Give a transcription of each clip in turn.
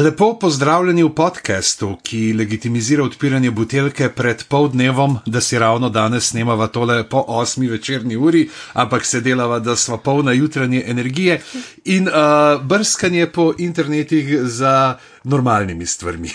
Lepo pozdravljeni v podkastu, ki legitimizira odpiranje buteljke pred pol dnevom, da si ravno danes snemava tole po osmi večerni uri, ampak se delava, da smo polna jutranje energije in uh, brskanje po internetih za normalnimi stvarmi.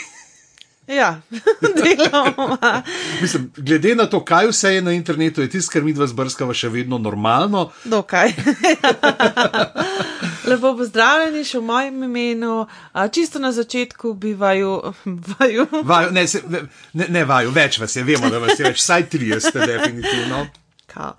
Ja, deloma. Mislim, glede na to, kaj vse je na internetu, je tisto, kar mi dva zbrskava, še vedno normalno. Dokaj. Lepo pozdravljeni še v mojem imenu. A, čisto na začetku bi vaju. vaju. Vaju, ne, se, ne, ne vaju, več vas je, vemo, da vas je več, vsaj tri ste definitivno. Uh,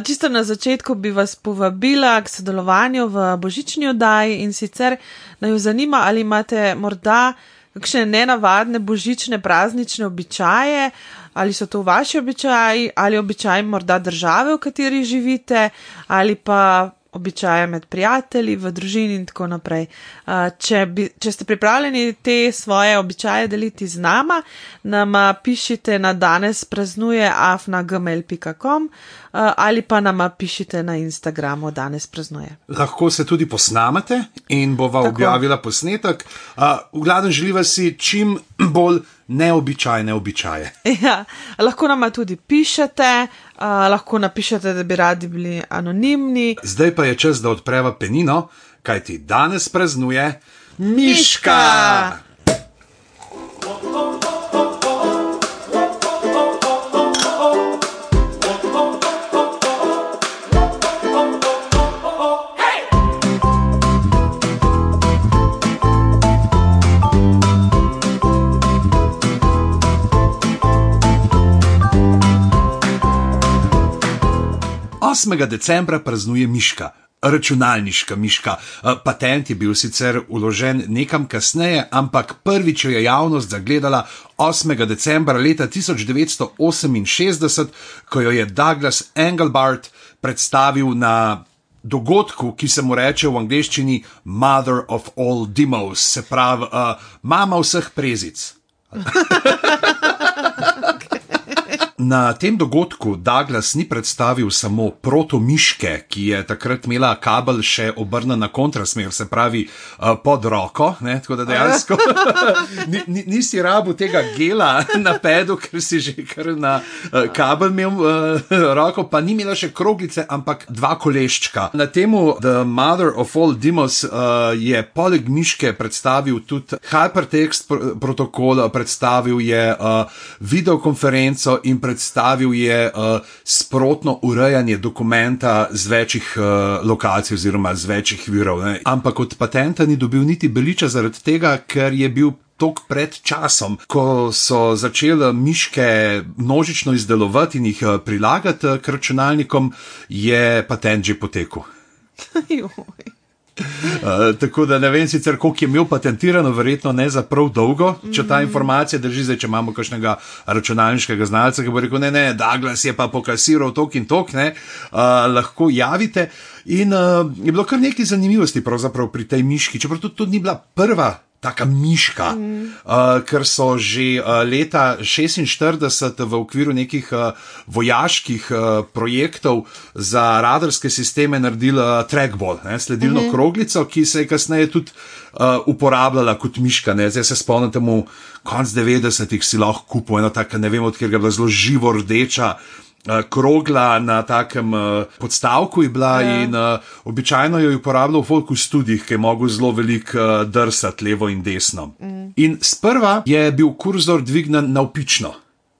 čisto na začetku bi vas povabila k sodelovanju v božični oddaji in sicer naj jo zanima, ali imate morda kakšne nenavadne božične praznične običaje, ali so to vaši običaji, ali običaji morda države, v kateri živite, ali pa običaje med prijatelji, v družini in tako naprej. Če, bi, če ste pripravljeni te svoje običaje deliti z nama, nam pišite na danes praznuje afnagmail.com uh, ali pa nam pišite na Instagramu danes praznuje. Lahko se tudi posnamete in bova Tako. objavila posnetek. Uh, v glavnem želiva si čim bolj neobičajne običaje. Ja, lahko nam tudi pišete, uh, lahko napišete, da bi radi bili anonimni. Zdaj pa je čas, da odpreva penino, kajti danes praznuje Miška! Miška! 8. decembra praznuje Miška. Računalniška miška. Eh, Patent je bil sicer uložen nekam kasneje, ampak prvič jo je javnost zagledala 8. decembra leta 1968, ko jo je Douglas Engelbart predstavil na dogodku, ki se mu reče v angleščini Mother of All Demos, se pravi uh, mama vseh prezic. Na tem dogodku Douglas ni predstavil samo protomiške, ki je takrat imela kabel še obrnjen na kontrasmer, se pravi uh, pod roko, ne? tako da dejansko ni, ni, nisi rabu tega gela na pedu, ker si že kar na uh, kabel imel uh, roko, pa ni imela še kroglice, ampak dva koleščka. Na temu The Mother of All Demos uh, je poleg miške predstavil tudi hypertext pr protokol, predstavil je uh, videokonferenco in predstavil je uh, sprotno urejanje dokumenta z večjih uh, lokacij oziroma z večjih virov. Ne. Ampak od patenta ni dobil niti beliča zaradi tega, ker je bil. Tok pred časom, ko so začeli miške množično izdelovati in jih eh, prilagati k računalnikom, je patent že potekel. Joj. Uh, tako da ne vem sicer, koliko je imel patentirano, verjetno ne za prav dolgo, če ta informacija drži, zdaj, če imamo kakšnega računalniškega znalca, ki bo rekel, ne, ne, Douglas je pa pokasiral tok in tok, ne, uh, lahko javite. In uh, je bilo kar nekaj zanimivosti pri tej miški, čeprav to, to ni bila prva. Taka miška, mm. uh, ker so že uh, leta 46 v okviru nekih uh, vojaških uh, projektov za radarske sisteme naredili uh, trackball, ne, sledilno mm -hmm. kroglico, ki se je kasneje tudi uh, uporabljala kot miška. Ne. Zdaj se spomnite, konc 90-ih si lahko kupil eno tako, ne vem, odkjer je bila zelo živo rdeča. Uh, krogla na takem uh, podstavku je bila Ja. in uh, običajno jo je uporabljal v folku študijih, ki je mogel zelo veliko uh, drsati levo in desno. Mm. In sprva je bil kurzor dvignen navpično.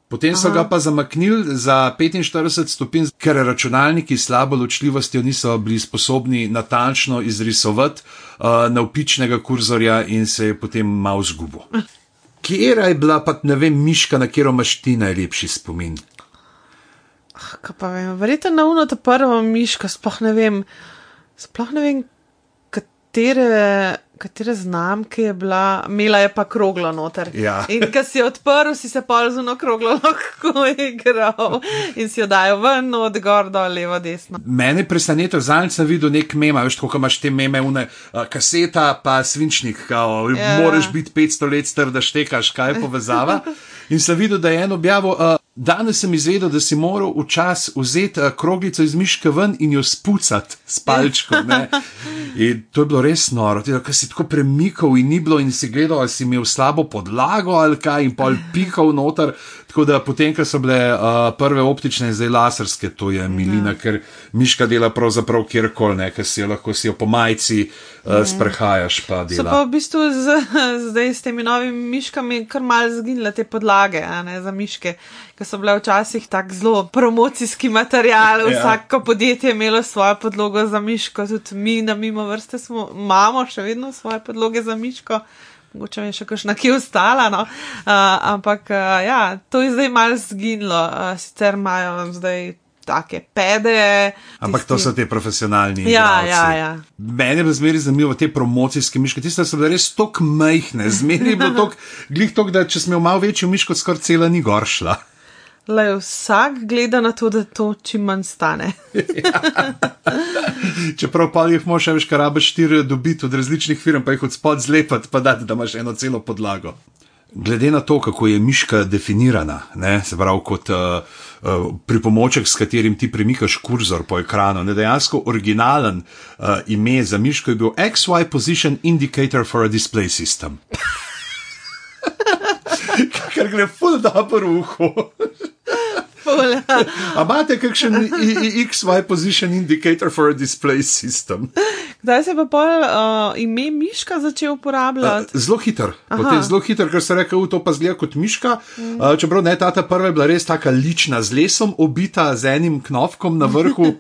Potem so Aha. ga pa zamaknili za 45 stopinj, ker računalniki s slabo ločljivostjo niso bili sposobni natančno izrisovati uh, navpičnega kurzorja in se je potem malo zgubil. Kjera je bila pa, ne vem, miška, na katero imaš ti najlepši spomin? Kaj pa vem, verjetno na uno ta prva miška, sploh ne vem, sploh ne vem, katere, katere znamke je bila, imela je pa kroglo noter. Ja. In ko si odprl, si se pol z uno kroglo lahko igral in si jo dajo ven, od gor do levo, desno. Mene je presenetil, zadnjič sem videl nek mema, veš, kako imaš te meme, une, uh, kaseta, pa svinčnik, kao, Ja. moraš biti 500 let star, da štekaš, kaj je povezava. In sem videl, da je en objavil, uh, danes sem izvedel, da si moral včasih vzeti uh, kroglico iz miške ven in jo spucati s palčkom. Ne? In to je bilo res noro, ker si tako premikal in ni bilo in si gledal, ali si imel slabo podlago ali kaj in pol pihal noter. Tako da potem, ko so bile uh, prve optične, zdaj laserske, to je milina, ja. ker miška dela pravzaprav kjerkoli, ker si jo lahko si jo po majci uh, sprehajaš. Pa so pa v bistvu z, zdaj s temi novimi miškami kar mal zginile te podlage ne, za miške, ki so bile včasih tako zelo promocijski material. Ja. Vsako podjetje je imelo svojo podlogo za miško, tudi mi na mimo vrste smo, imamo še vedno svoje podloge za miško mogoče je še kakšna, ki je ostala. No? Uh, ampak uh, ja, to je zdaj malo zginilo, uh, sicer imajo zdaj. Take pede. Tisti... Ampak to so te profesionalni. Ja, ja, ja. Meni je zmeraj zanimivo te promocijske miške. Tiste so bile res tako majhne, zmeraj je bilo tako, glih tako, da če smo imeli malo večjo miško, skoraj cela ni goršla. Le vsak gleda na to, da to čim manj stane. Čeprav pa jih moš več, kar rabiš štiri dobiti od različnih firm, pa jih od spod zlepati, pa dati, da imaš eno celo podlago. Glede na to, kako je miška definirana, ne, se pravi kot uh, uh, pripomoček, s katerim ti premikaš kurzor po ekranu, ne dejansko originalen uh, ime za miško je bil XY Position Indicator for a Display System. Ker gre ful dobro v uho. Amate kakšen XY position indicator for a display system? Kdaj se je pa pol uh, ime Miška začel uporabljati? Uh, zelo hiter, zelo hiter, ker se reče, da to pa zgleda kot Miška. Mm. Uh, čeprav ne, ta prva je bila res tako lična, z lesom obita, z enim knofkom na vrhu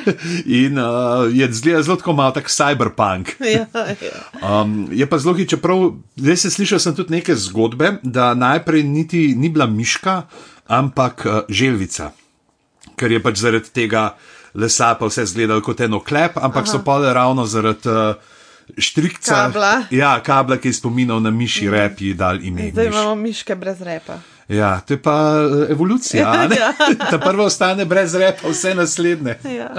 in uh, je zgleda zelo kot malo tak cyberpunk. ja, ja. Um, je pa zelo hiter, čeprav zdaj se slišal sem tudi neke zgodbe, da najprej niti ni bila Miška ampak uh, želvica, ker je pač zaradi tega lesa pa vse izgledalo kot eno klep, ampak Aha. so pa le ravno zaradi uh, štrikca. Kabla. Ja, kabla, ki je spominjal na miši mm. rep, je dal ime. Zdaj miš. imamo miške brez repa. Ja, to je pa uh, evolucija. ja. Ta prva ostane brez repa, vse naslednje. ja.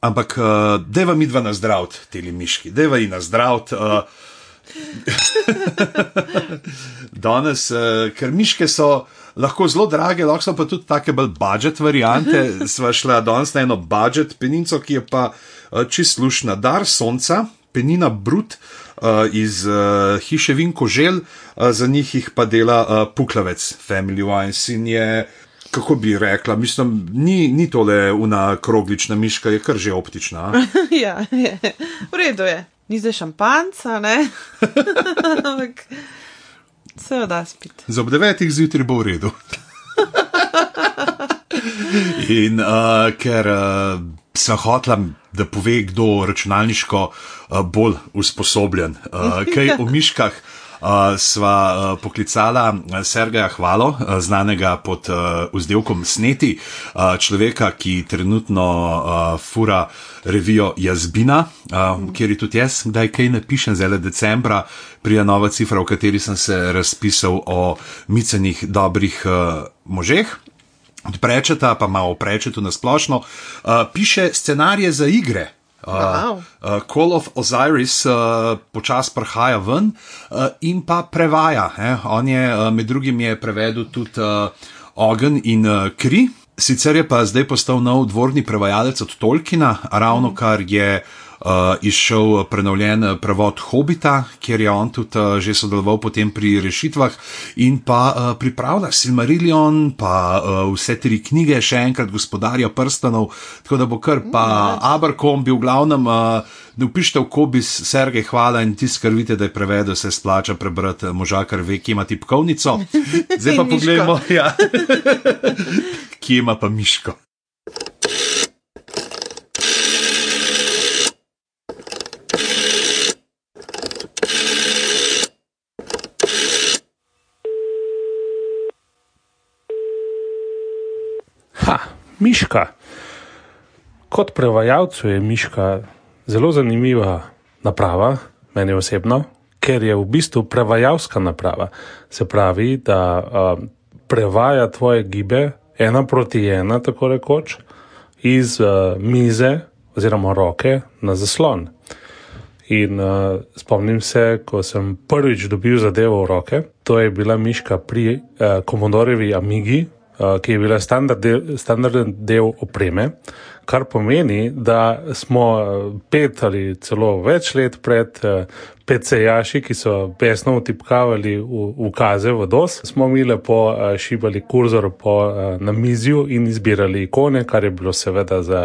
Ampak, uh, deva mi dva na zdrav, ti miški, deva ji na zdrav. Uh, Danes, uh, ker miške so lahko zelo drage, lahko so pa tudi take bolj budžet variante. Sva šla danes na eno budžet peninco, ki je pa uh, čist slušna. Dar sonca, penina brut uh, iz uh, hiše Vinko Žel, uh, za njih jih pa dela uh, Puklavec, Family Wines in je. Kako bi rekla, mislim, ni, ni tole una kroglična miška, je kar že optična. ja, je. v redu je ni zdaj šampanca, ne. Ampak se jo da spiti. Za ob devetih zjutraj bo v redu. In uh, ker uh, sem hotel, da pove, kdo računalniško uh, bolj usposobljen, uh, kaj v miškah. Uh, sva uh, poklicala Sergeja Hvalo, uh, znanega pod uh, vzdelkom Sneti, uh, človeka, ki trenutno uh, fura revijo Jazbina, uh, kjer je tudi jaz, kdaj kaj napišem, zelo decembra, prija nova cifra, v kateri sem se razpisal o micenih dobrih uh, možeh. Prečeta, pa malo prečetu na splošno, uh, piše scenarije za igre. Uh, wow. uh, Call of Osiris uh, počasi prihaja ven uh, in pa prevaja. Eh? On je uh, med drugim je prevedel tudi uh, Ogen in uh, Kri. Sicer je pa zdaj postal nov dvorni prevajalec od Tolkiena, ravno kar je uh, uh, izšel prenovljen prevod Hobita, kjer je on tudi uh, že sodeloval potem pri rešitvah in pa uh, pripravlja Silmarillion, pa uh, vse tri knjige, še enkrat gospodarja prstanov, tako da bo kar pa mm, Aberkom bil v glavnem. Uh, Ne upište v kobis, Sergej, hvala in ti skrbite, da je prevedel, se splača prebrati moža, kar ve, ki ima tipkovnico. Zdaj pa pogledamo, ja. kje ima pa miško. Miška. Kot prevajalcu je miška zelo zanimiva naprava, meni osebno, ker je v bistvu prevajalska naprava. Se pravi, da uh, prevaja tvoje gibe ena proti ena, tako rekoč, iz uh, mize oziroma roke na zaslon. In uh, spomnim se, ko sem prvič dobil zadevo v roke, To je bila miška pri uh, Commodorjevi Amigi, ki je bila standard del, standarden del opreme, kar pomeni, da smo pet ali celo več let pred uh, PC-jaši, ki so pesno utipkavali ukaze v, DOS, smo mi lepo šibali kurzor po namizju in izbirali ikone, kar je bilo seveda za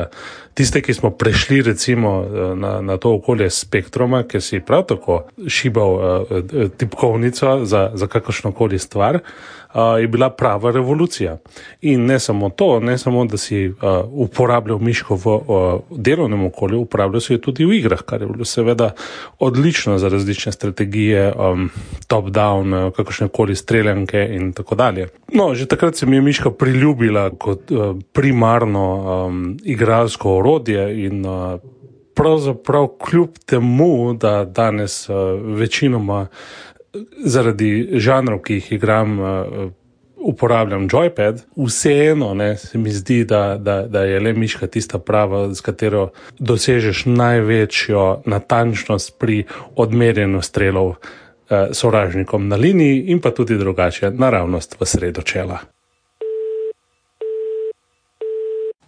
tiste, ki smo prešli recimo na, na to okolje spektruma, ker si prav tako šibal uh, tipkovnico za, za kakršno koli stvar je bila prava revolucija. In ne samo to, ne samo, da si uh, uporabljal miško v uh, delovnem okolju, uporabljal si jo tudi v igrah, kar je bilo seveda odlično za različne strategije, um, top-down, uh, kakršne koli streljanke in tako dalje. No, že takrat se mi je miška priljubila kot uh, primarno um, igralsko orodje in uh, pravzaprav kljub temu, da danes uh, večinoma zaradi žanrov, ki jih igram, uporabljam joypad, vseeno ne, se mi zdi, da, da, da je le miška tista prava, z katero dosežeš največjo natančnost pri odmerjenju strelov uh, sovražnikom na liniji in pa tudi drugače naravnost v sredo čela.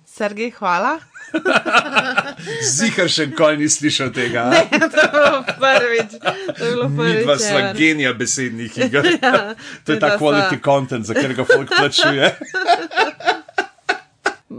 Sergej, hvala. Zihar še nikoli ni slišal tega. Ne, to je bilo prvič. To je bilo prvič. Dva sva ja. genija besednih iger. Ja, to je ta quality sva. content, za katerega folk plačuje.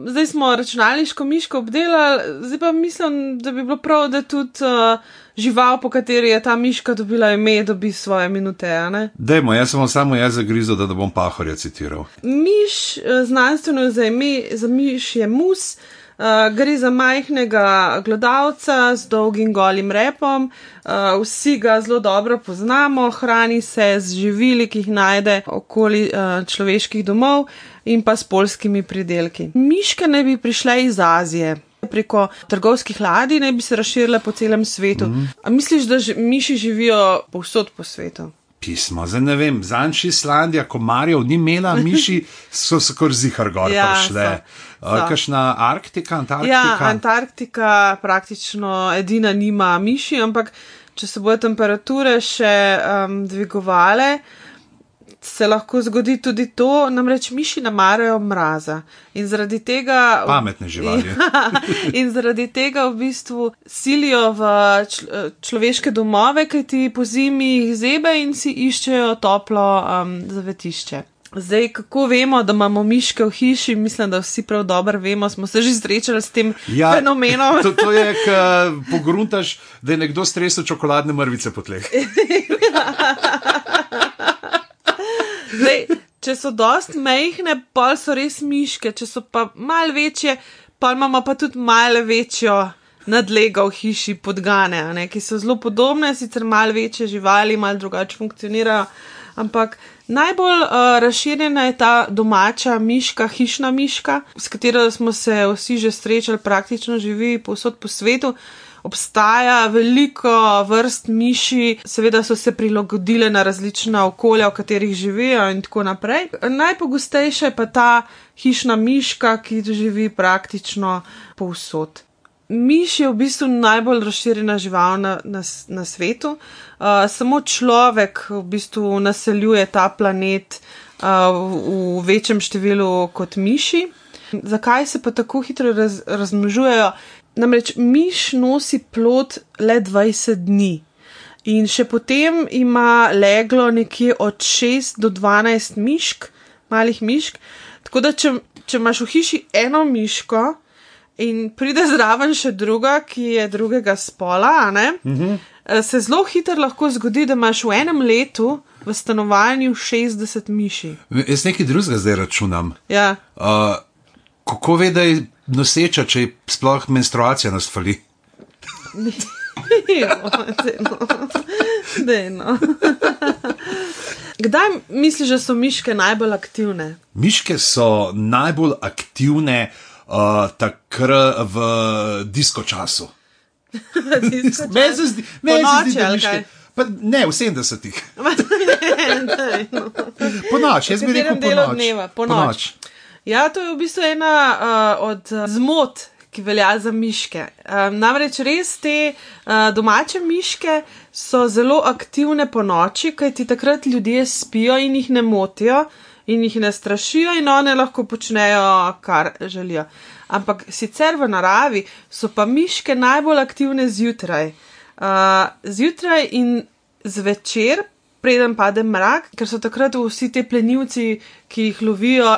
Zdaj smo računalniško miško obdelali, zdaj pa mislim, da bi bilo prav, da tudi uh, žival, po kateri je ta miška dobila ime, dobi svoje minute. Dajmo, jaz sem samo jaz zagrizel, da ne bom pahorja citiral. Miš, eh, znanstveno za ime, za miš je mus. Uh, gre za majhnega glodavca z dolgim golim repom, uh, vsi ga zelo dobro poznamo, hrani se z živili, ki jih najde okoli uh, človeških domov in pa s polskimi pridelki. Miške naj bi prišle iz Azije. Preko trgovskih ladij naj bi se razširile po celem svetu. Mm. A misliš, da ži- miši živijo povsod po svetu? Pismo, zdaj ne vem, zanjši Islandija, komarjev ni imela, miši so se kar zihar gor Ja, prišle. so, Uh, so. Kakšna Arktika, Antarktika? Ja, Antarktika praktično edina nima miši, ampak če se bodo temperature še um, dvigovale, se lahko zgodi tudi to, namreč miši ne marajo mraza. In zaradi tega. Pametne živali. in zaradi tega v bistvu silijo v čl človeške domove, kajti po zimi jih zebe in si iščejo toplo um, zavetišče. Zdaj, kako vemo, da imamo miške v hiši, mislim, da vsi prav dobro vemo, smo se že srečali s tem ja, fenomenom. To, to je, ko pogruntaš, da je nekdo stresel čokoladne mrvice po tleh. Zdaj, če so dost mehne, pa so res miške, če so pa mal večje, pa imamo pa tudi malo večjo nadlega v hiši podgane, ne, ki so zelo podobne, sicer mal večje živali, mal drugače funkcionirajo. Ampak najbolj uh, razširjena je ta domača miška, hišna miška, s katero smo se vsi že srečali, praktično živi povsod po svetu. Obstaja veliko vrst miši, seveda so se prilagodile na različna okolja, v katerih živijo in tako naprej. Najpogostejša je pa ta hišna miška, ki živi praktično povsod. Miš je v bistvu najbolj razširjena žival na, na, na svetu. Uh, samo človek v bistvu naseljuje ta planet uh, v, v večjem številu kot miši. Zakaj se pa tako hitro raz, razmnožujejo? Namreč miš nosi plod le 20 dni. In še potem ima leglo nekje od 6 do 12 mišk, malih mišk. Tako da, če, če imaš v hiši eno miško in pride zraven še druga, ki je drugega spola, ne, mm -hmm. Se zelo hitro lahko zgodi, da imaš v enem letu v stanovanju 60 miši. Jaz nekaj drugega zdaj računam. Ja. Uh, kako ve, da je noseča, če ji sploh menstruacija nas fali? Dejno. Dejno. Kdaj misliš, da so miške najbolj aktivne? Miške so najbolj aktivne uh, takrat v disko času. Meni se zdi, da miške. kaj? Pa ne, v 70-ih. Po noč, jaz bi rekel po noč. dneva? Po noč. Ja, to je v bistvu ena uh, od uh, zmot, ki velja za miške. Um, namreč res te uh, domače miške so zelo aktivne po noči, kajti takrat ljudje spijo in jih ne motijo in jih ne strašijo, in one lahko počnejo, kar želijo. Ampak sicer v naravi so pa miške najbolj aktivne zjutraj. Uh, zjutraj in zvečer preden pade mrak, ker so takrat vsi ti plenilci, ki jih lovijo,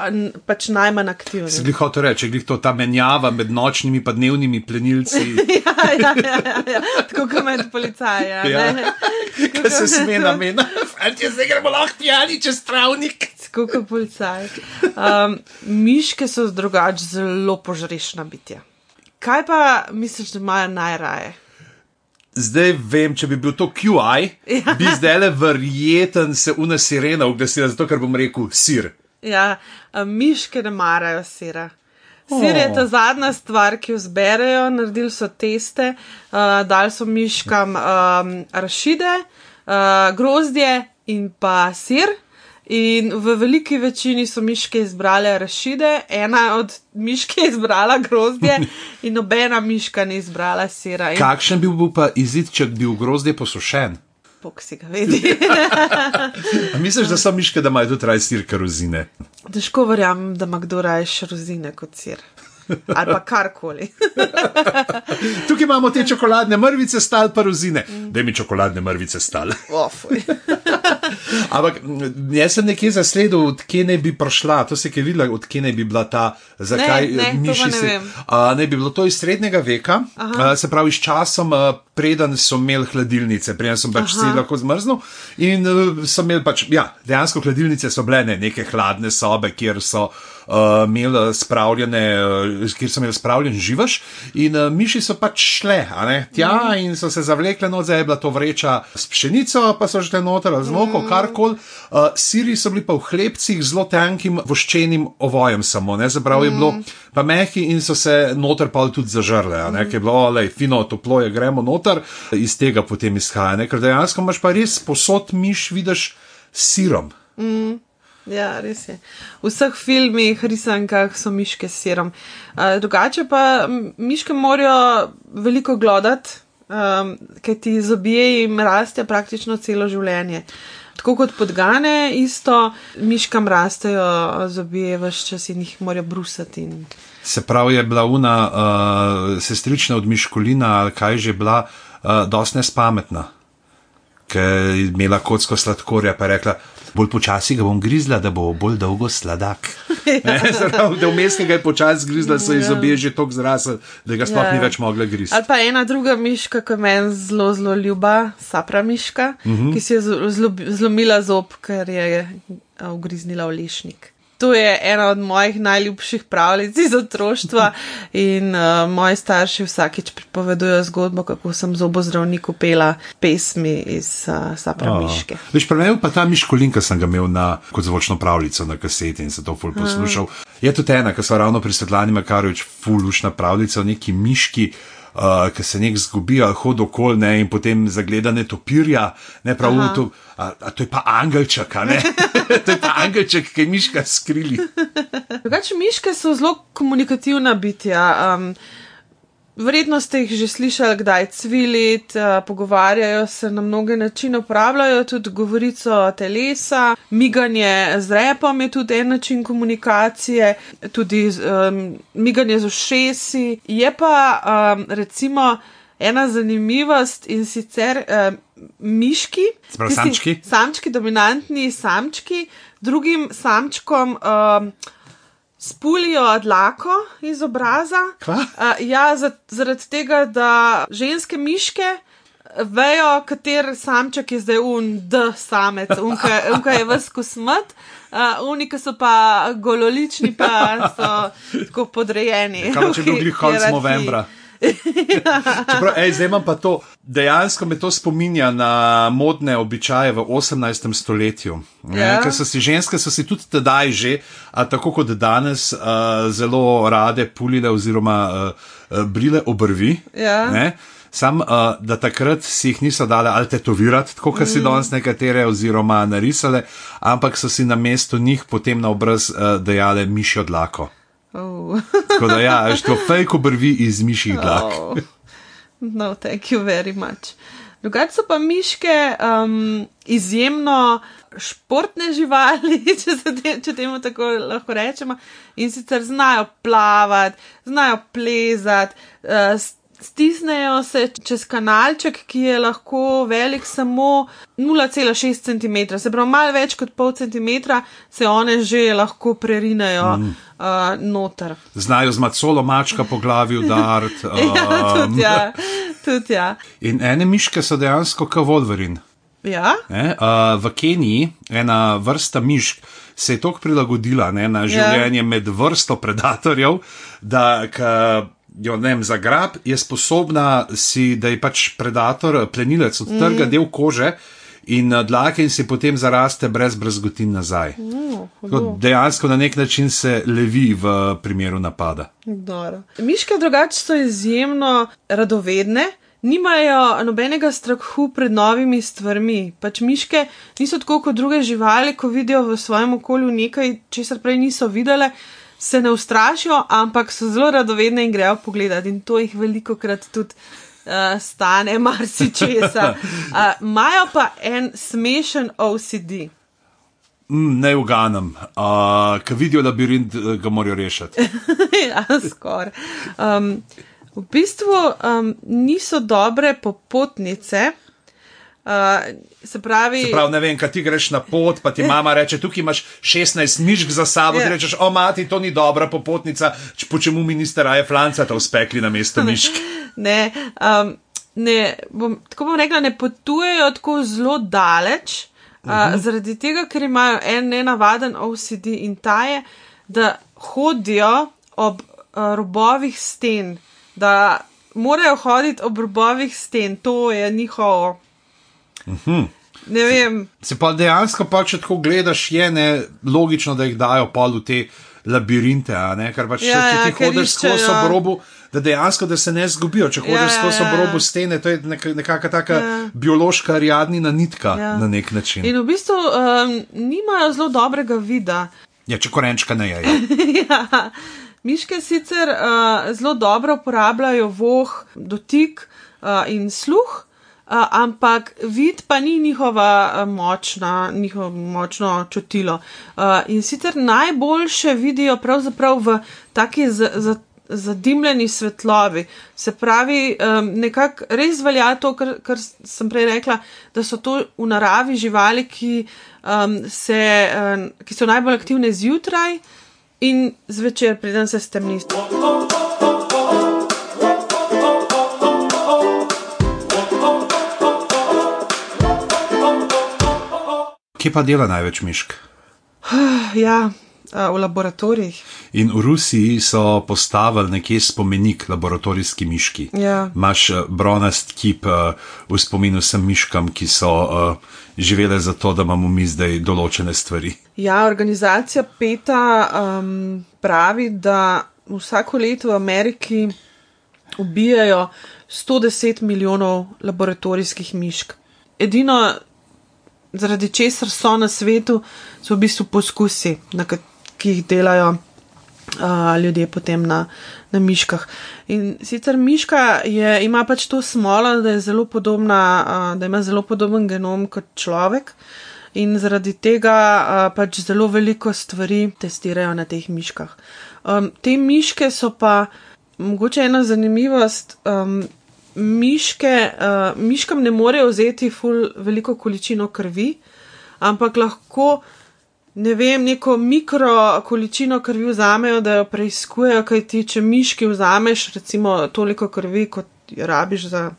pač najmanj aktivni. Se jih hoče reči, je to ta menjava med nočnimi in dnevnimi plenilci. ja, ja, ja, ja, tako kot med policaji. Ja, ja. Kaj se sme namena? Če se gremo lahko pijani čez travnik. Tako kot policaji. Um, miške so drugače zelo požrešna bitja. Kaj pa misliš, da imajo najraje? Zdaj vem, če bi bil to QI, ja. bi zdaj le verjeten se una sirena oglasila, zato ker bom rekel sir. Ja, miške ne marajo sira. Sir je ta zadnja stvar, ki jo zberejo, naredili so teste, uh, dali so miškam um, rašide, uh, grozdje in pa sir. In v veliki večini so miške izbrale rašide, ena od miške je izbrala grozdje, in nobena miška ni izbrala sira. In... Kakšen bi bil pa izid, če bi bil grozdje posušen? Pok si ga vidi. Misliš, da so miške, da imajo tudi raj sir, karozine? Težko verjamem, da ima kdo rajš rozine kot sir ali pa karkoli. Tukaj imamo te čokoladne mrvice, stal pa rozine. Mm. Da mi čokoladne mrvice stal. Ampak jaz sem nekje zasledil, odkje ne bi prišla, to se je videla, odkje ne bi bila ta, zakaj ne, ne, miši se. Ne bi bilo to iz srednjega veka, Aha. se pravi, s časom, preden so imeli hladilnice, preden so pač vsi lahko zmrznili. In so imeli pač, ja, dejansko hladilnice so bile ne, neke hladne sobe, kjer so uh, imeli spravljene, uh, kjer so imeli spravljen živaš, in uh, miši so pač šle, tja mm. in so se zavlekle noč, zdaj je bila to vreča s pšenico, pa so že noter z moko, mm. karkoli. Uh, siri so bili pa v hlebcih zelo tankim voščenim ovojem, samo ne, zaprav je bilo mm. pa mehi in so se noter pa tudi zažrle, ne, mm. ki je bilo, le, fino, toplo je, gremo noter, iz tega potem izhaja, ne, ker dejansko imaš pa res posod miš, vidiš sirom. Mm. Ja, res je. V vseh filmih, risankah so miške s sirom. Uh, drugače pa miške morajo veliko glodati, um, ker ti zobje jim raste praktično celo življenje. Tako kot podgane, isto miškam rastejo zobje, vse čas in jih morajo brusati. In... Se pravi, je bila una uh, sestrična od Miškolina, ali kaj že bila, uh, dosti nespametna, ker je imela kocko sladkorja, pa je rekla bolj počasi ga bom grizla, da bo bolj dolgo sladak. Ja. Da vmesnega je počasi grizla, so iz ja. obje že tako zrasel, da ga sploh ja. ni več mogla grizti. Ali pa ena druga miška, ki meni zelo, zelo ljuba, sapra miška, uh mhm. -huh. ki si je zlomila zob, ker je ugriznila v lešnik. To je ena od mojih najljubših pravljic iz otroštva in uh, moji starši vsakeč pripovedujejo zgodbo, kako sem z obozdravniku pela pesmi iz uh, Sapra Miške. Oh. Veš, premejo pa ta Miškolinka sem ga imel na, kot zvočno pravljico na kaseti in se to ful poslušal. Uh. Je tudi ena, ki so ravno pri Svetlani Makarovič fulušna pravljica o neki miški uh, ki se nek zgubi hodi okol ne, in potem zagleda ne topirja, ne prav to. A, a to je pa angelček, ne? to je pa angelček, ki je miška skrili. Drugače, miške so zelo komunikativna bitja. Um, Verjetno ste jih že slišali, kdaj cviliti, uh, pogovarjajo se na mnoge načine, uporabljajo tudi govorico telesa, miganje z repom je tudi en način komunikacije, tudi um, miganje z ušesi. Je pa um, recimo ena zanimivost in sicer um, miški, tisti, samčki. samčki, dominantni samčki, drugim samčkom. Um, spulijo dlako iz obraza. Uh, ja, zaradi tega, da ženske miške vejo, kater samček je zdaj un, da samec, unka je vse smrt. Uh, Unika so pa gololični, pa so tako podrejeni. Kaj, če bi bili konec novembra. Čeprav, ej, zdaj imam pa to, dejansko me to spominja na modne običaje v 18. stoletju. Ja. Ker so si ženske, so si tudi tedaj že, a tako kot danes, a, zelo rade pulile oziroma a, a, brile obrvi. Ja. Sam, uh, da takrat si jih niso dale ali tetovirati, tako kot si mm. danes nekatere, oziroma narisale, ampak so si na mestu njih potem na obraz uh, dejale mišjo dlako. Oh. Tako da, ja, to fake obrvi iz mišjih dlak. Oh. No, thank you very much. Drugače so pa miške um, izjemno športne živali, če, te, če temu tako lahko rečemo, in sicer znajo plavati, znajo plezati, uh, stisnejo se čez kanalček, ki je lahko velik samo 0,6 cm, se pravi, malo več kot pol centimetra se one že lahko prerinejo mm. uh, noter. Znajo z macolo mačka po glavi udariti. ja, um, tudi ja. Tudi ja. In ene miške so dejansko kot Wolverine. Ja? Ne, uh, v Keniji ena vrsta mišk se je tako prilagodila ne, na življenje ja. med vrsto predatorjev, da k, jo ne vem, za grab je sposobna si, da je pač predator, plenilec odtrga mm. del kože. In dlake in si potem zaraste brez brazgotin nazaj. Mm, dejansko na nek način se levi v primeru napada. Dobro. Miške drugače so izjemno radovedne, nimajo nobenega strahu pred novimi stvarmi. Pač miške niso tako kot druge živali, ko vidijo v svojem okolju nekaj, česar prej niso videle, se ne ustrašijo, ampak so zelo radovedne in grejo pogledati. In to jih veliko krat tudi. Uh, stane marsičesa. Imajo uh, pa en smešen OCD. Mm, ne uganem, uh, ki vidijo labirint, ga morajo rešiti. ja, skoraj. Um, v bistvu um, niso dobre popotnice. Uh, se pravi, se pravi, ne vem, kaj ti greš na pot, pa ti mama reče: tukaj imaš 16 mišk za sabo. Yeah. Ti ja. rečeš: o, mati, to ni dobra popotnica, po čemu minister je flanca to uspekli na mesto mišk. ne, um, ne bom, tako bom rekla, ne potujejo tako zelo daleč, uh, uh -huh. zaradi tega, ker imajo en nenavaden OCD in ta je, da hodijo ob uh, robovih sten, da morajo hoditi ob robovih sten, to je njihovo. Uh -huh. Ne vem. Se pa dejansko, pa, če tako gledaš, je ne logično, da jih dajo pol v te labirinte, ker pač ja, če ti ja, hodiš skozi obrobu, da dejansko da se ne zgubijo. Če hodiš ja, skozi ja, obrobu stene, to je nek, nekakšna taka ja. biološka rjadnina nitka ja. na nek način. In v bistvu um, nimajo zelo dobrega vida. Ja, če korenčka ne je. ja. Miške sicer uh, zelo dobro uporabljajo voh, dotik uh, in sluh. Uh, ampak vid pa ni njihova močna, njihovo močno čutilo. Uh, in sicer najboljše vidijo pravzaprav v taki zadimljeni svetlobi. Se pravi, um, nekako res velja to, kar, kar sem prej rekla, da so to v naravi živali, ki, um, se, um, ki so najbolj aktivne zjutraj in zvečer, preden se stemni. Kje pa dela največ mišk? Ja, v laboratorijih. In v Rusiji so postavili nekje spomenik laboratorijski miški. Ja. Imáš bronast kip v spominu vsem miškam, ki so živele za to, da imamo mi zdaj določene stvari. Ja, organizacija PETA um, pravi, da vsako leto v Ameriki ubijajo 110 milijonov laboratorijskih mišk. Edino zaradi česar so na svetu, so v bistvu poskusi, ki jih delajo uh, ljudje potem na, na miškah. In sicer miška je, ima pač to smolo, da, podobna, uh, da ima zelo podoben genom kot človek. In zaradi tega uh, pač zelo veliko stvari testirajo na teh miškah. Um, te miške so pa, mogoče ena zanimivost, um, miške, uh, miškam ne morejo vzeti ful veliko količino krvi, ampak lahko, ne vem, neko mikro količino krvi vzamejo, da jo preizkujejo, kaj ti, če miški vzameš recimo toliko krvi, kot rabiš za.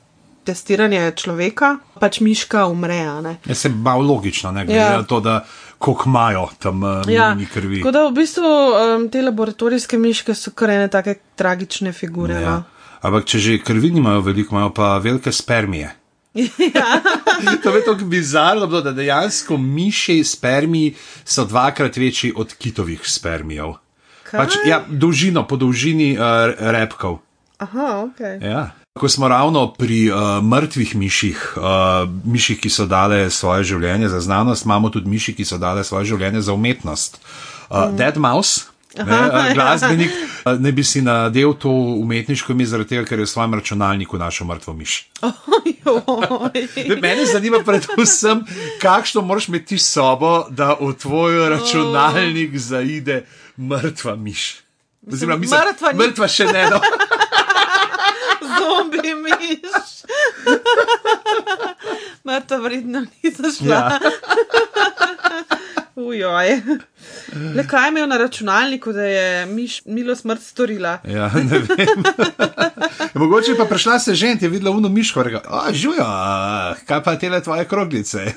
Testiranje človeka, pač miška umre. Ja, se malo logično, ne glede ja. na to, da koliko imajo tam uh, ja. krvi. Tako da v bistvu um, te laboratorijske miške so kar ene take tragične figure. Ja. No. Ampak če že krvi nimajo veliko, imajo pa velike spermije. Ja. to je tako bizarno, da dejansko miši spermiji so dvakrat večji od kitovih spermijev. Pač, ja, dolžino, po dolžini uh, repkov. Aha, ok. Ja. Ko smo ravno pri uh, mrtvih miših, uh, miših, ki so dale svoje življenje za znanost, imamo tudi miši, ki so dale svoje življenje za umetnost. Uh, mm. Dead Mouse Ne, glasbenik ne bi si nadel to umetniško ime, zaradi tega, ker je v svojem računalniku našel mrtvo miš. Mene zanima predvsem, kakšno moraš imeti sobo, da v tvoj računalnik zaide mrtva miš. Oziroma, mislim, Mrtva mrtva še ne. No. Zombi miš. Mrtva vredno ni zašla. Ja. Ujoj. Le kaj je imel na računalniku, da je miš milo smrt storila? Ja, ne vem. Mogoče pa prišla se že in ti je videla uno miško, reka, a žujo, kaj pa tele tvoje kroglice.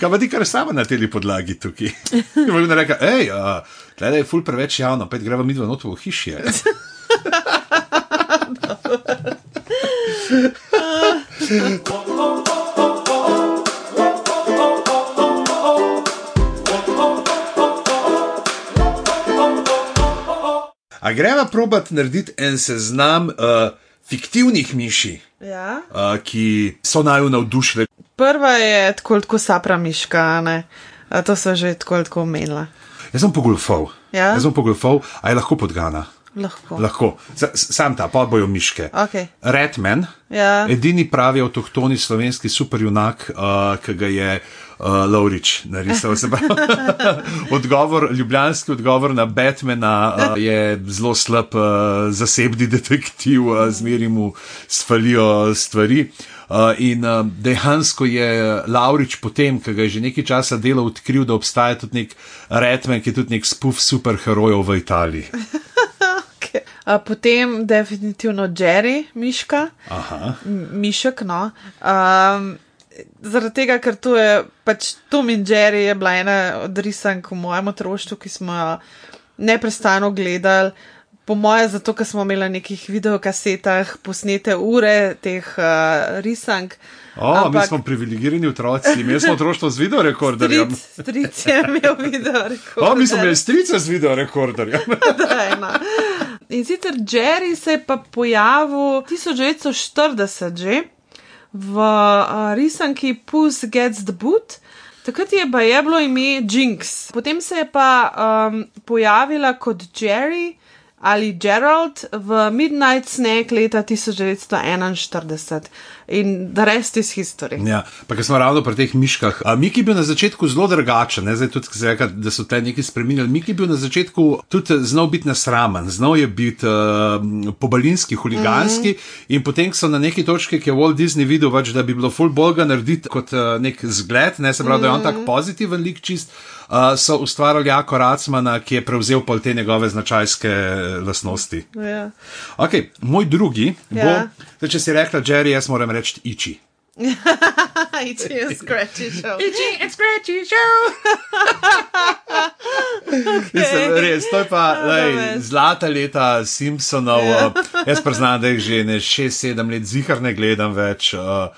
Kaj pa ti kar sama na teli podlagi tukaj? In bo reka, hej, tle je ful preveč javno, pa greva mi dva noto v hišje. A greva probat narediti en seznam uh, fiktivnih miši, Ja. uh, ki so naju navdušile. Prva je tako, tako sapra miška, ne? A to so že tako, tako omenila. Jaz sem pogolfal. Ja? Jaz sem pogolfal, a je lahko podgana. Lahko. Lahko. Sam ta, pa bojo miške. Okay. Redman, Ja. edini pravi avtohtoni slovenski superjunak, uh, ki ga je uh, Laurič narisal. Odgovor, ljubljanski odgovor na Batmana uh, je zelo slab, uh, zasebni detektiv, uh, zmeri mu sfalijo stvari. Uh, in uh, dejansko je Laurič potem, ki ga je že nekaj časa delal, odkril, da obstaja tudi nek Redman, ki je tudi nek spuf superherojev v Italiji. A, potem definitivno Jerry, Miška, Aha. Mišek. No. Um, zaradi tega, ker to je pač Tom in Jerry je bila ena od risank v mojem otroštvu, ki smo jo neprestano gledali. Po moje, zato ker smo imeli na nekih videokasetah posnete ure teh uh, risank. O, mi smo privilegirani otroci, mi smo otroštvo z videorekorderjem. Stric, stric je imel video rekord. O, mi smo imeli strice z videorekorderjem. Dajna. In sicer Jerry se je pa pojavil 1940 že v uh, risanki Puss Gets the Boot. Takrat je pa je bilo ime Jinx. Potem se je pa um, pojavila kot Jerry ali Gerald v Midnight Snack leta 1941 in the rest is history. Ja, pa ker smo ravno pri teh miškah. A, Miki je bil na začetku zelo drugačen, ne? zdaj tudi, ko se reka, da so te nekaj spremenili. Miki je bil na začetku tudi znal biti nasramen, znal je biti uh, pobalinski, huliganski mm -hmm. in potem so na neki točki, ki je Walt Disney videl, več, da bi bilo full bolga narediti kot uh, nek zgled, ne se pravi, mm -hmm. da je on tak pozitiven lik čist. Uh, so ustvarjali Jako Racmana, ki je prevzel pol te njegove značajske lastnosti. Ja. Okay, moj drugi Ja. bo, zdaj, če si rekla, Jerry, jaz moram reči Iči. It's a scratchy show. Itchy and scratchy show. Mislim, res, to je pa Ja, lej, zlata leta Simpsonov. Ja. Uh, jaz priznam, da jih že ne 6-7 let zihar ne gledam več. Uh,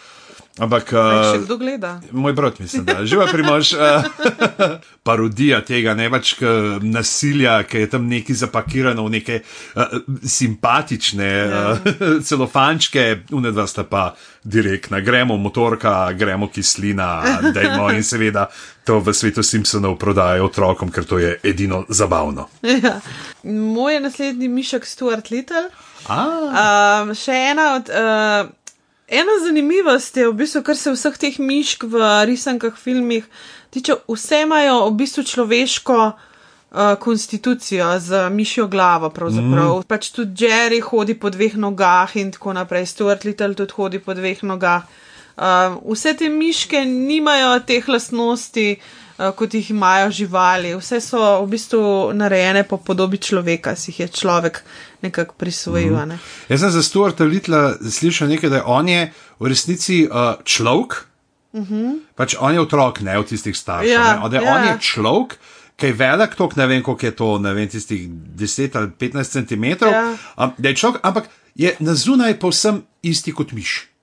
ampak. Še Uh, kdo gleda? Moj brat, mislim, da živa primož, uh, parodija tega, ne več k nasilja, ki je tam neki zapakirano v neke uh, simpatične Ja. uh, celofančke, unedva sta pa direktna, gremo motorka, gremo kislina, dajmo in seveda to v svetu Simpsonov prodajajo otrokom, ker to je edino zabavno. Ja. Moj naslednji mišek Stuart Little. A, Um, še ena od. Uh, ena zanimivost je v bistvu, kar se vseh teh mišk v risankah, filmih tiče, vse imajo v bistvu človeško. Uh, konstitucijo z mišjo glavo, pravzaprav. Mm. Pač tudi Jerry hodi po dveh nogah in tako naprej, Stuart Little tudi hodi po dveh nogah. Uh, vse te miške nimajo teh lastnosti, uh, kot jih imajo živali. Vse so v bistvu narejene po podobi človeka, si jih je človek nekako prisvojil. Mm. Ne? jaz sem za Stuarta Litla slišal nekaj, da je on je v resnici uh, človek. Uh -huh. Pač on je otrok, ne od tistih staršev. Ja, ne, da ja. on je človek, ki je velik, tok, ne vem, koliko je to, ne vem, tistih 10 ali 15 cm. Ja. Um, da je človek, ampak je na zunaj povsem isti kot miš.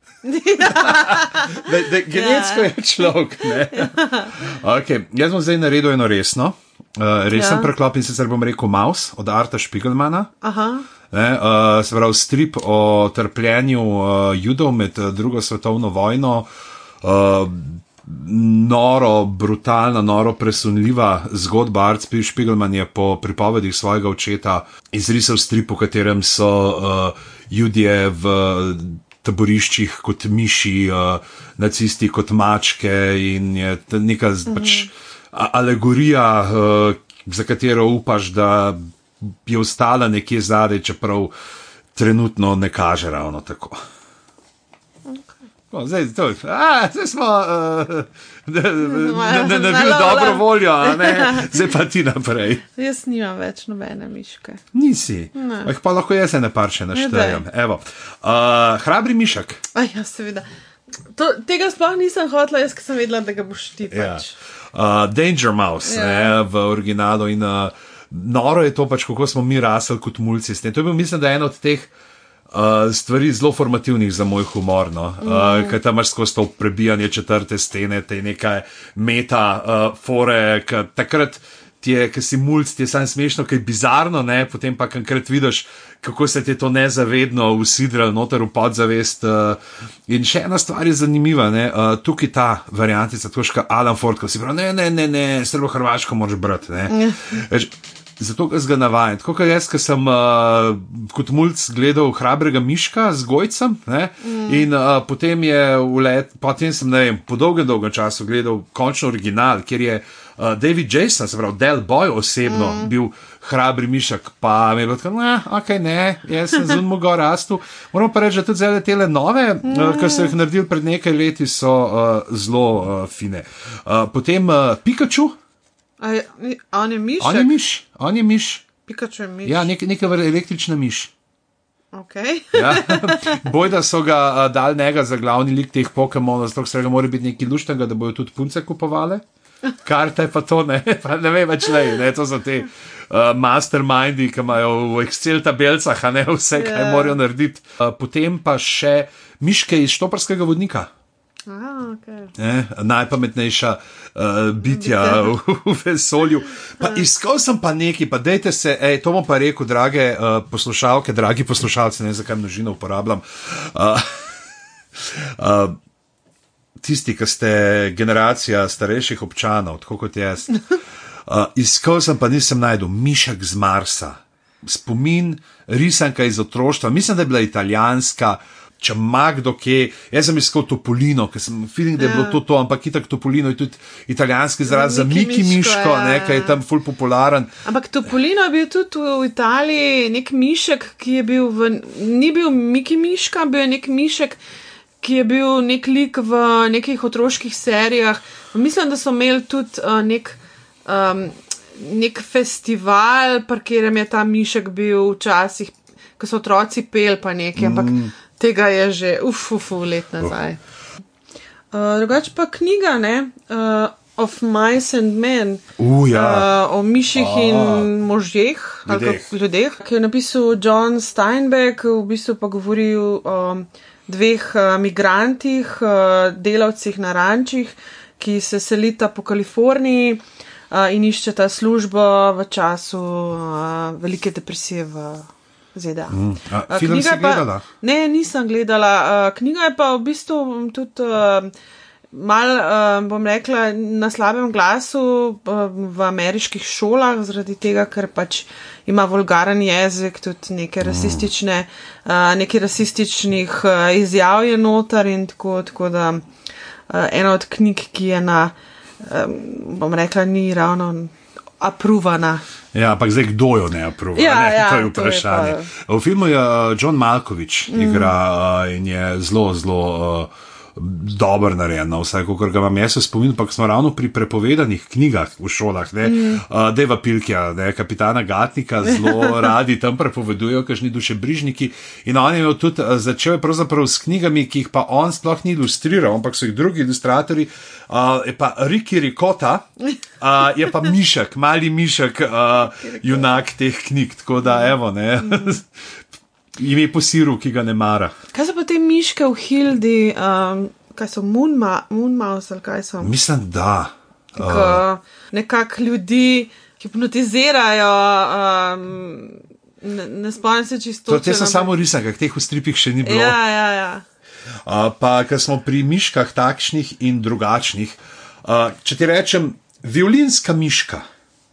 Da, da genetsko Ja. je človek. ne. Okay, jaz bom zdaj naredil eno resno. Uh, resen Ja. preklop in sicer bom rekel Maus od Arta Špigelmana. Aha, Ne, uh, se pravi, strip o trpljenju uh, judov med drugo svetovno vojno. Uh, noro, brutalna, noro presunljiva zgodba. Art Spiegelman je po pripovedih svojega očeta izrisal strip, v katerem so uh, ljudje v taboriščih kot miši, uh, nacisti kot mačke in je neka mhm. pač, a- alegorija, uh, za katero upaš, da je ostala nekje zadaj, čeprav trenutno ne kaže ravno tako. O, zdaj, to, a, zdaj smo uh, na Malo, dobro voljo, ne? zdaj pa ti naprej. Jaz nimam več nobene miške. Nisi. Ne. Eh, Pa lahko jaz ene par še naštejem. Evo. Uh, hrabri mišek. Aj, ja, seveda. To, tega sploh nisem hotela, jaz sem vedela, da ga boš ti Ja. pač. Uh, Danger Mouse Ja. ne, v originalu in uh, noro je to pač, kako smo mi rasli kot mulci. To je bil, mislim, da ena od teh. Uh, stvari zelo formativnih za moj humor, no? uh, ker tam imaš skozi to prebijanje četrte stene, te nekaj meta, uh, fore, takrat ti je, ki si mulj, ti je samo smešno, ki je bizarno, ne? potem pa enkrat vidiš, kako se ti je to nezavedno usidralo noter v podzavest. Uh, in še ena stvar je zanimiva, ne? uh, tukaj ta variantica, to je kot Alan Ford, ko si pravi, ne, ne, ne, ne, srbo-hrvaško moraš brati. Ne." Veš, Zato ga ga navajam. Tako kot jaz, ki sem uh, kot mulj gledal hrabrega miška z gojcem, ne, mm. in uh, potem je v let, potem sem, ne vem, po dolgem, dolgem času gledal končno original, kjer je uh, David Jason, se pravi Del Boy osebno mm. bil hrabri mišek, pa mi je bilo tako, ne, ok, ne, jaz sem zelo mogel rasti. Moram pa reči, da tudi zdaj te nove, mm. uh, ki so jih naredili pred nekaj leti, so uh, zelo uh, fine. Uh, potem uh, Pikachu, A je- on je miš? on je miš, on je miš. Pikachu je miš. Ja, nek, neka vrsta električna miš. Okay. Ja. Boj, da so ga uh, dal njega za glavni lik teh Pokémonov, zato se ga mora biti nekaj luštnega, da bojo tudi punce kupovale. Karte pa to ne, pa ne vem več le, ne, to so te uh, mastermindi, ki imajo v Excel tabelcah, a ne vse, kaj Ja. morajo narediti. Uh, potem pa še miške iz štoparskega vodnika. Ah, okay. Ne, najpametnejša uh, bitja v, v vesolju. Pa iskal sem pa nekaj, pa dejte se, ej, to bom pa rekel, drage uh, poslušalke, dragi poslušalci, ne vem, zakaj množino uporabljam. Uh, uh, tisti, ki ste generacija starejših občanov, tako kot jaz. Uh, iskal sem pa nisem najdel mišek z Marsa, spomin, risanka iz otroštva, mislim, da je bila italijanska. Če ima kdo kje, jaz sem iskal Topolino, ker sem feeling, da je bilo Ja. to to, ampak itak Topolino je tudi italijanski izraz za Miki Miško, ja, ne, ki je tam ful popularen. Ampak Topolino je bil tudi v Italiji nek mišek, ki je bil v, ni bil Miki Miška, bil je nek mišek, ki je bil nek lik v nekih otroških serijah. Mislim, da so imeli tudi uh, nek, um, nek festival, pri katerem je ta mišek bil včasih, ko so otroci pel pa nekaj, ampak mm. Tega je že uf, uf, uf let nazaj. Uh, drugač pa knjiga, ne? Uh, Of Mice and Men, Uh, ja. uh, o miših in možeh, ali Ljudeh. kako ljudeh, ki je napisal John Steinbeck, v bistvu pa govori o dveh uh, migrantih, uh, delavcih na rančih, ki se selita po Kaliforniji uh, in iščeta službo v času uh, velike depresije v ZDA. Mm. A, Uh, film si pa- gledala? Ne, nisem gledala. Uh, knjiga je pa v bistvu tudi. Uh, Mal, uh, bom rekla, na slabem glasu uh, v ameriških šolah, zaradi tega, ker pač ima vulgaren jezik, tudi neke rasistične, uh, nekaj rasističnih uh, izjav je noter in tako, tako da uh, ena od knjig, ki je na, um, bom rekla, ni ravno apruvana. Ja, ampak zdaj kdo jo ne aprova? Ja, ne? ja, to je to je vprašanje. V filmu je uh, John Malkovič mm. igra uh, in je zelo, zelo. Uh, Dobro narejeno, vsaj kot ga imam jaz spomin, pa smo ravno pri prepovedanih knjigah v šolah, ne, mm. uh, Deva Pilkja, ne, kapitana Gatnika, zelo radi tam prepovedujejo, kažni dušebrižniki. In on je tudi, uh, začel pravzaprav s knjigami, ki jih pa on sploh ni ilustriral, ampak so jih drugi ilustratori. Uh, je pa Riki Rikota, uh, je pa Mišek, mali Mišek, uh, junak teh knjig. Tako da, evo, ne. Ime po siru, ki ga ne mara. Kaj so pa te miške v Hildi, um, kaj so Moonma, Moonmouse ali kaj so? Mislim, da. Uh. Nekako ljudi hipnotizirajo, um, ne, ne spomnim se čisto. To, te so samo risanke, teh v stripih še ni bilo. Ja, ja, ja. Uh, pa, ker smo pri miškah takšnih in drugačnih. Uh, če ti rečem, violinska miška,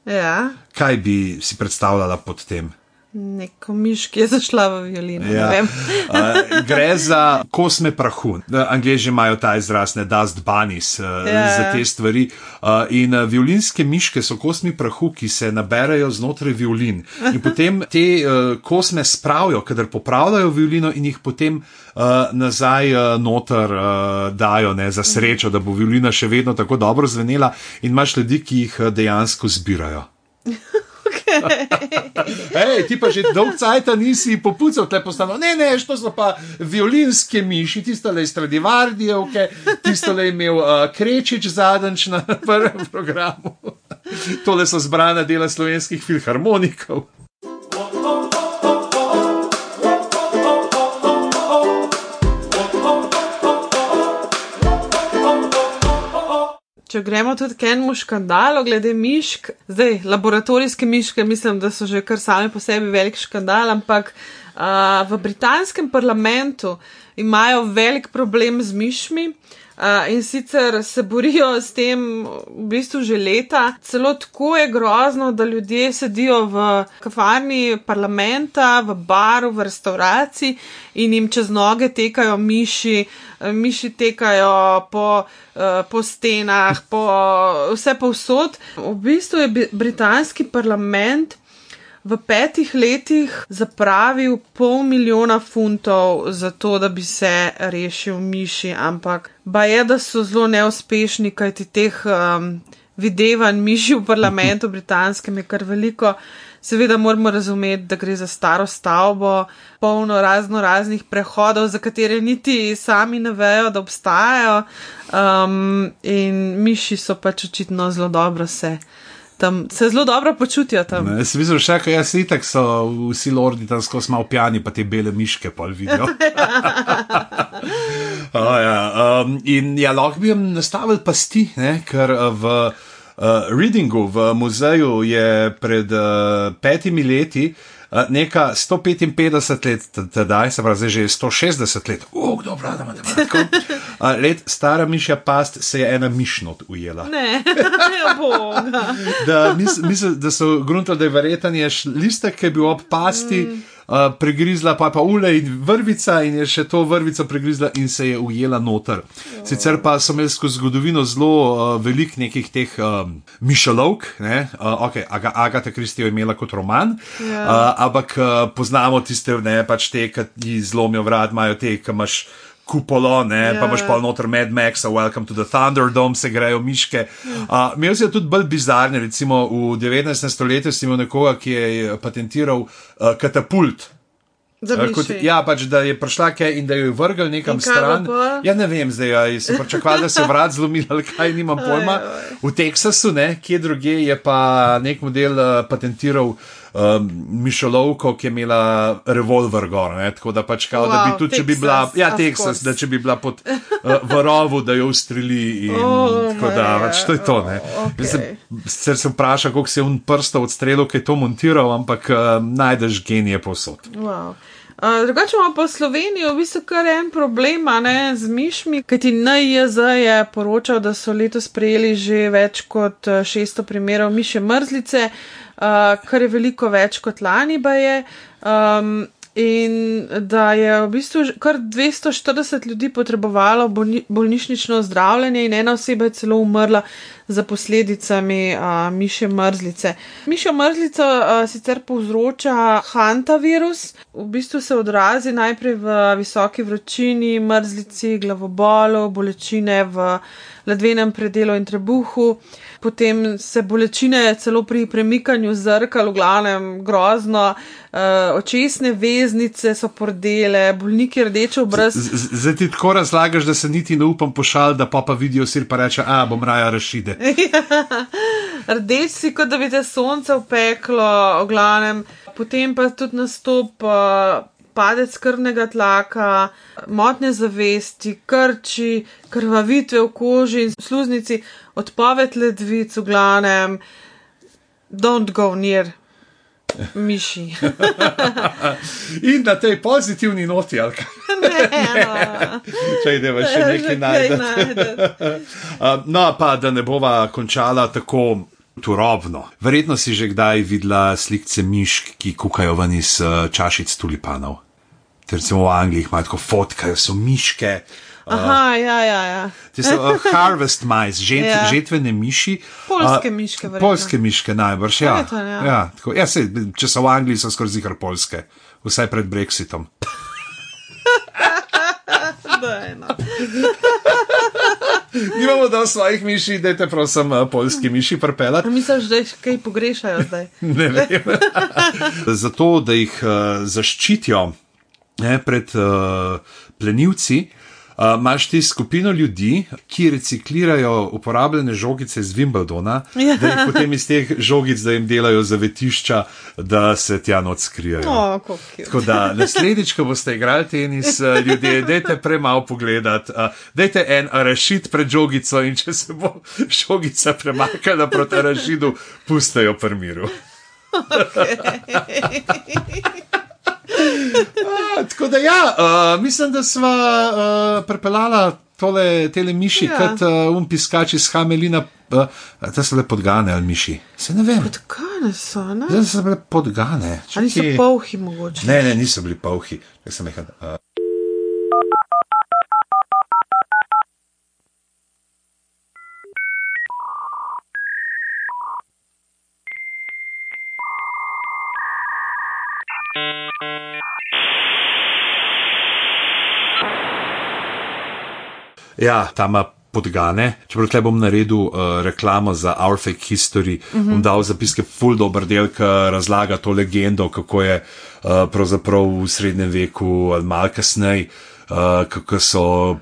Ja, kaj bi si predstavljala pod tem? Neko miš, ki je zašla v violino. Ja. Uh, gre za kosme prahu. Angliži imajo ta izraz, ne dust bunnies, uh, Ja. za te stvari. Uh, in uh, violinske miške so kosmi prahu, ki se naberajo znotraj violin. In potem te uh, kosme spravijo, kadar popravljajo violino in jih potem uh, nazaj uh, noter uh, dajo ne, za srečo, da bo violina še vedno tako dobro zvenela. In imaš ljudi, ki jih dejansko zbirajo. Ej, ti pa že dolg cajt nisi popucal, te postano. Ne, ne, to so pa violinske miši, tisto le Stradivardijevke, tisto le imel uh, Krečič zadnjič na prvem programu. Tole so zbrana dela slovenskih filharmonikov. Če gremo tudi k enemu škandalu, glede mišk, zdaj laboratorijske miške, mislim, da so že kar same po sebi velik škandal, ampak uh, v britanskem parlamentu imajo velik problem z mišmi. Uh, in sicer se borijo s tem v bistvu že leta. Celo tako je grozno, da ljudje sedijo v kafarni parlamenta, v baru, v restauraciji in jim čez noge tekajo miši, uh, miši tekajo po, uh, po stenah, po vse povsod. V bistvu je britanski parlament v petih letih zapravil pol milijona funtov za to, da bi se rešil miši, ampak ba je, da so zelo neuspešni, kajti teh um, videvanj miši v parlamentu britanskem je kar veliko. Seveda moramo razumeti, da gre za staro stavbo, polno razno raznih prehodov, za katere niti sami ne vejo, da obstajajo. Um, in miši so pač očitno zelo dobro se. Tam se zelo dobro počutijo tam. Ne, Jaz videl, še kaj jaz itak so vsi lordi tam skozi malo pijani, pa te bele miške pol vidijo. oh, ja, um, in ja, lahko bi jim nastavili pasti, ne, ker uh, v uh, Readingu, v muzeju je pred uh, petimi leti. uh, Neka 155 let tedaj, se pravi, zdaj že 160 let, oh, kdo brada matematiko. Uh, let stara mišja past se je ena mišnot ujela. Ne, ne boga. da, mis, misl, da so gruntali, da je verjetno listek, ki je bil ob pasti, mm. Uh, pregrizla pa pa ule in vrvica, in je še to vrvico pregrizla in se je ujela noter. Sicer pa so imeli skozi zgodovino zelo uh, velik nekih teh um, mišelovk, ne, uh, ok, Aga, Agata Kristi je imela kot roman, Ja. uh, ampak uh, poznamo tiste, ne, pač te, ki zlomijo vrat, imajo te, ki imaš. Kupolo, ne, ja. pa imaš pa noter Mad Max, Welcome to the Thunderdome, se grejo miške. Uh, imel si tudi bolj bizarne, recimo v 19. stoletju si imel nekoga, ki je patentiral uh, katapult. Uh, kot, ja, pač da je prišla kaj in da jo je vrgel nekam stran. Ja, ne vem, zdaj ali se pričakovali, da se vrat zlomil ali kaj, nimam pojma. V Teksasu, ne, kje druge je pa nek model uh, patentiral. Um, Mišelovko, ki je imela revolver gor, ne? tako da pač kao, wow, da bi tudi, če bi Texas, bila, ja, of Teksas, course. da če bi bila pod uh, v rovu, da jo ustreli in Oh, tako da, pač to je to, ne. oh, okej. Mislim, Sicer se vpraša, koliko se je un prsta odstrelil, ki je to montiral, ampak uh, najdeš genije posod. Wow. Uh, drugače imamo pa v Sloveniji v bistvu kar en problem a ne, z mišmi, kajti NIJZ je poročal, da so letos prejeli že več kot eh, 600 primerov miše mrzlice, uh, kar je veliko več kot lani ba je. Um, In da je v bistvu kar 240 ljudi potrebovalo bolni, bolnišnično zdravljenje, in ena oseba je celo umrla za posledicami uh, miše mrzlice. Mišjo mrzlico uh, sicer povzroča hantavirus, v bistvu se odrazi najprej v visoki vročini, mrzlici, glavobolu, bolečine v ledvenem predelu in trebuhu, potem se bolečine celo pri premikanju zrkal, v glavnem grozno, uh, očesne veznice so pordele, bolniki rdeče obraz. Zdaj ti tako razlagaš, da se niti ne upam pošal, da pa pa vidijo sir pa reče, a bom raja rašide. Rdeč si, kot da bi te sonce upeklo, v glavnem, potem pa tudi nastop. Uh, Padec krvnega tlaka, motne zavesti, krči, krvavitve v koži in sluznici, odpoved ledvic v glavnem, don't go near Miši. In na tej pozitivni noti, ali kaj. Če idemo še nekaj najti. No, pa da ne bova končala tako. Turobno. Verjetno si že kdaj videla slike mišk, ki kukajo ven iz uh, čašic tulipanov. Ter recimo v Angliji imajo tako fotkajo, so miške. Aha, ja, ja. ja. Ti so uh, harvest mice, žet, Ja. žetvene miši. Polske Uh, miške, verjetno. Polske miške najbrž, ja. Verjetno, ja. ja, tako, ja sej, če so v Angliji, so skoraj zikar polske, vsaj pred Brexitom. Daj, no. Nimamo da svojih miši, dajte prosim uh, polski miši prepelati. A misliš, da jih kaj pogrešajo zdaj? Ne vem. Zato, da jih uh, zaščitijo ne, pred uh, plenilci, uh, imaš ti skupino ljudi, ki reciklirajo uporabljene žogice iz Wimbledona, Ja. da jih potem iz teh žogic, da jim delajo zavetišča, da se tja noč skrijejo. O, kako cute. Tako da naslednjič, ko boste igrali tenis, ljudje, dajte premalo pogledati, uh, dajte en arašid pred žogico in če se bo žogica premaknila proti arašidu, pustejo pri miru. A, tako da ja, uh, mislim, da smo uh, prepeljala tole tele miši, Ja. kot uh, um piskač iz Hamelina. Uh, te so bile podgane ali miši? Se ne vem. Podkane so, ne? Zdaj so bile podgane. Ali so polhi mogoče? Ne, ne, niso bili polhi. Jaz sem rekel, uh, Ja, tam ima podgane. Čeprav tle bom naredil uh, reklamo za Our Fake History, uh -huh. bom dal zapiske full dober del, ki razlaga to legendo, kako je uh, pravzaprav v srednjem veku ali malo kasneje, uh, kako so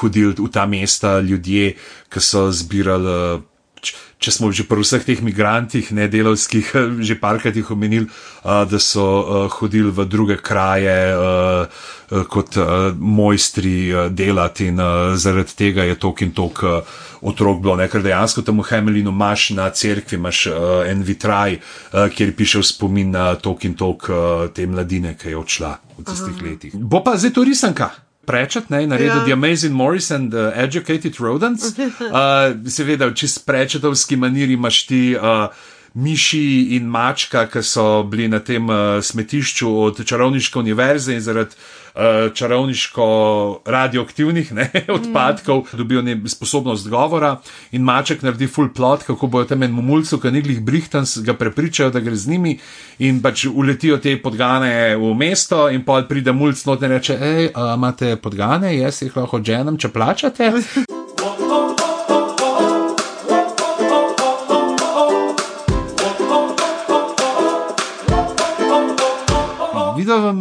hodili v ta mesta ljudje, ki so zbirali. Uh, č- Če smo že pri vseh teh migrantih, ne delovskih, že parkrat jih omenili, uh, da so uh, hodili v druge kraje uh, kot uh, mojstri uh, delati in uh, zaradi tega je tok in tok uh, otrok bilo. Ne? Ker dejansko tam v Hemelinu imaš na cerkvi imaš, uh, en vitraj, uh, kjer piše spomin na tok in tok uh, te mladine, ki je odšla v tistih letih. Bo pa zdaj to risanka. Prečet, ne, naredil Ja. The Amazing Morris and the Educated Rodents. Uh, seveda, v čist prečetovski maniri imaš ti uh, miši in mačka, ki so bili na tem uh, smetišču od čarovniške univerze in zaradi uh, čarovniško radioaktivnih ne, odpadkov mm. dobijo ne, sposobnost govora in maček naredi full plot, kako bojo tam enemu mulcu, ki niglih brihtans, ga prepričajo, da gre z njimi in pač uletijo te podgane v mesto in pol pride mulc not in reče, hej, imate podgane, jaz jih lahko odženem, če plačate.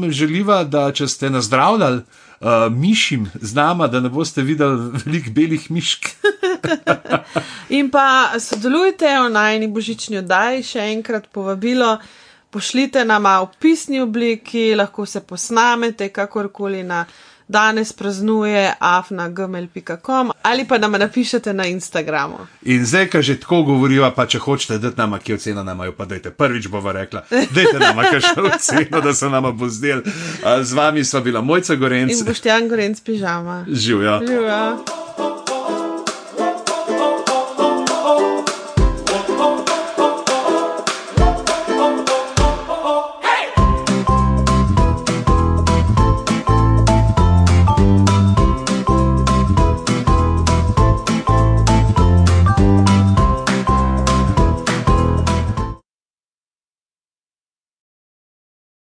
Vam želiva, da če ste nazdravljali uh, mišim z nama, da ne boste videli velik belih mišk. In pa sodelujte v najni božični oddaji, še enkrat povabilo. Pošljite nama v pisni obliki, lahko se posnamete, kakorkoli na danes praznuje afnagmail.com ali pa nam napišete na Instagramu. In zdaj, ko že tako govoriva, pa če hočete, da nama kje ocena nama jo, pa dajte prvič bova rekla, dajte nama kakšno oceno, da se nama bo zdel. Z vami sva bila Mojca Gorenc, In boštjan Gorenc pižama. živijo. Živijo.